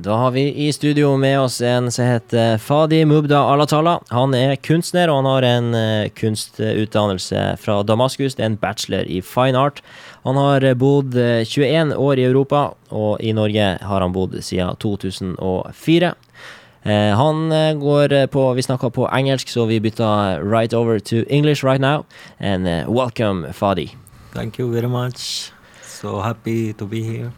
Da har vi i studio med oss en som heter Fadi Mubda Alatala. Han er kunstner, og han har en uh, kunstutdannelse fra Damaskus. Det er en bachelor i fine art. Han har bodd 21 år i Europa, og i Norge har han bodd siden 2004. Uh, han går på Vi snakker på engelsk, så vi bytter right over to English right now. And welcome, Fadi. Thank you very much. So happy to be here.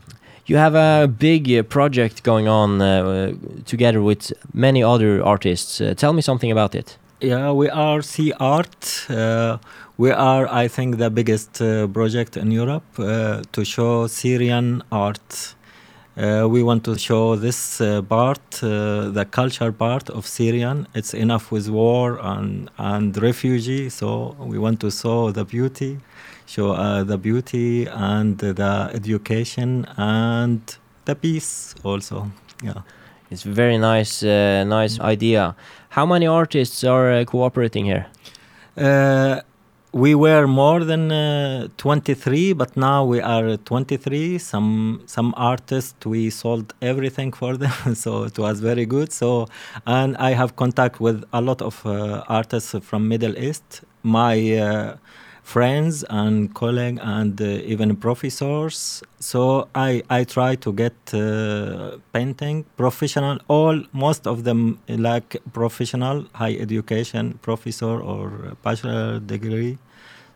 You have a big uh, project going on uh, together with many other artists. Uh, tell me something about it. Yeah, we are Sea Art. Uh, we are, I think, the biggest uh, project in Europe uh, to show Syrian art. we want to show this part, the culture part of Syrian. It's enough with war and, and refugee, so we want to show the beauty show uh, the beauty and the education and the peace also. Yeah, it's very nice, uh, nice idea. How many artists are uh, cooperating here? Uh, we were more than uh, 23 but now we are 23 some some artists we sold everything for them so it was very good so and i have contact with a lot of uh, artists from middle east my friends and colleagues and uh, even professors. So I, I try to get uh, painting professional, all most of them like professional, high education professor or bachelor degree.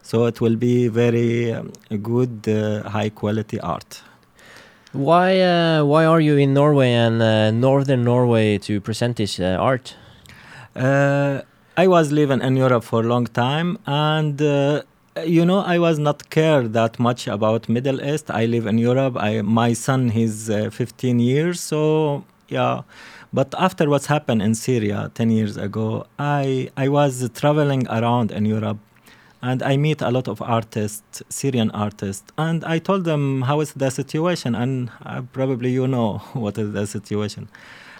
So it will be very um, good, uh, high quality art. Why uh, why are you in Norway and uh, northern Norway to present this uh, art? I was living in Europe for a long time, and you know i was not care that much about middle east. I live in europe. I, my son he's uh, 15 years so yeah. But after what's happened in syria 10 years ago i i was traveling around in europe and i meet a lot of artists syrian artists and i told them how is the situation? And uh, probably you know what is the situation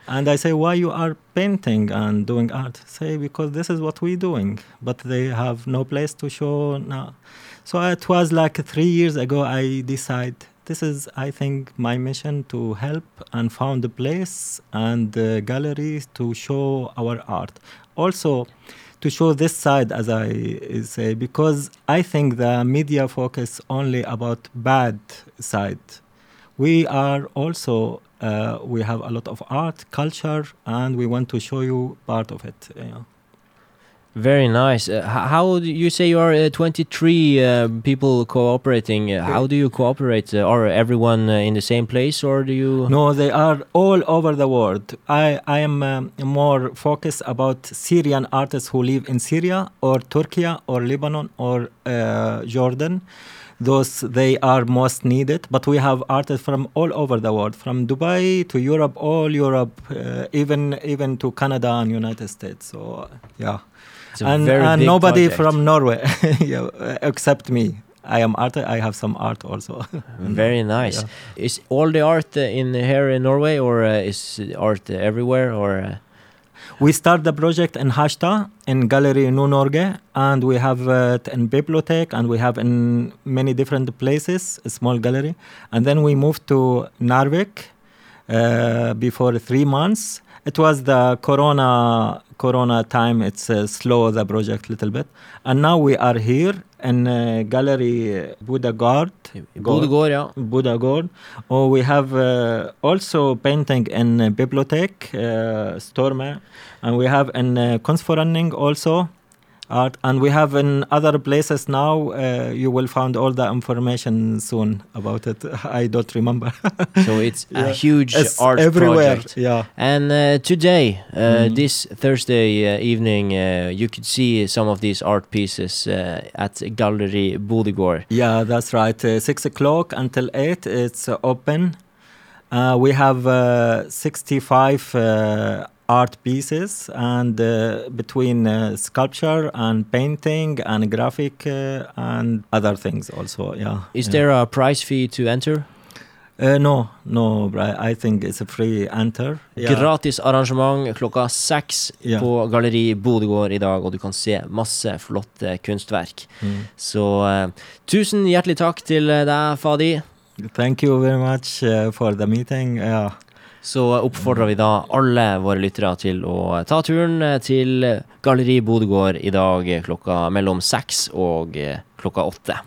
and I say, why you are painting and doing art? Say, because this is what we're doing, but they have no place to show now. So it was like three years ago, I decide this is, I think, my mission to help and found a place and the galleries to show our art. Also, to show this side, as I say, because I think the media focus only about bad side. We are also uh, we have a lot of art, culture, and we want to show you part of it. Yeah. Very nice. Uh, how do you say you are uh, 23 uh, people cooperating? Uh, how do you cooperate? Uh, are everyone uh, in the same place, or do you? No, they are all over the world. I I am um, more focused about Syrian artists who live in Syria or Turkey or Lebanon or Jordan those they are most needed. But we have artists from all over the world, from Dubai to Europe, all Europe, uh, even even to Canada and United States. So yeah, and, and nobody project. from Norway yeah, except me. I am art. I have some art also. Very nice. Yeah. Is all the art in here in Norway, or uh, is art everywhere, or? We start the project in Harstad in Gallery Nord-Norge, and we have it in Bibliothek, and we have in many different places, a small gallery. And then we moved to Narvik uh, before three months. It was the Corona Corona time. It's uh, slow the project a little bit, and now we are here in uh, Gallery Budagard. Budagard, yeah. Oh, we have uh, also painting in Bibliothek, uh, Storme, and we have in uh, also art and we have in other places now uh, you will find all the information soon about it i don't remember so it's yeah. a huge it's art everywhere project. yeah and uh, today uh, mm. this thursday uh, evening uh, you could see some of these art pieces uh, at gallery Bodøgård yeah that's right six o'clock until eight it's open we have 65 art pieces and uh, between uh, sculpture and painting and graphic uh, and other things also yeah is yeah. there a price fee to enter uh, no, no, I think it's a free enter. Yeah. Gratis arrangement klokka seks yeah. på Galleri Bodegård i dag, og du kan se masse flotte kunstverk. Mm. Så uh, tusen hjertelig takk til deg, Fadi. Thank you very much uh, for the meeting. Yeah. Så oppfordrer vi da alle våre lyttere til å ta turen eh, til Galleri Bodegård i dag klokka mellom seks og eh, klokka åtte.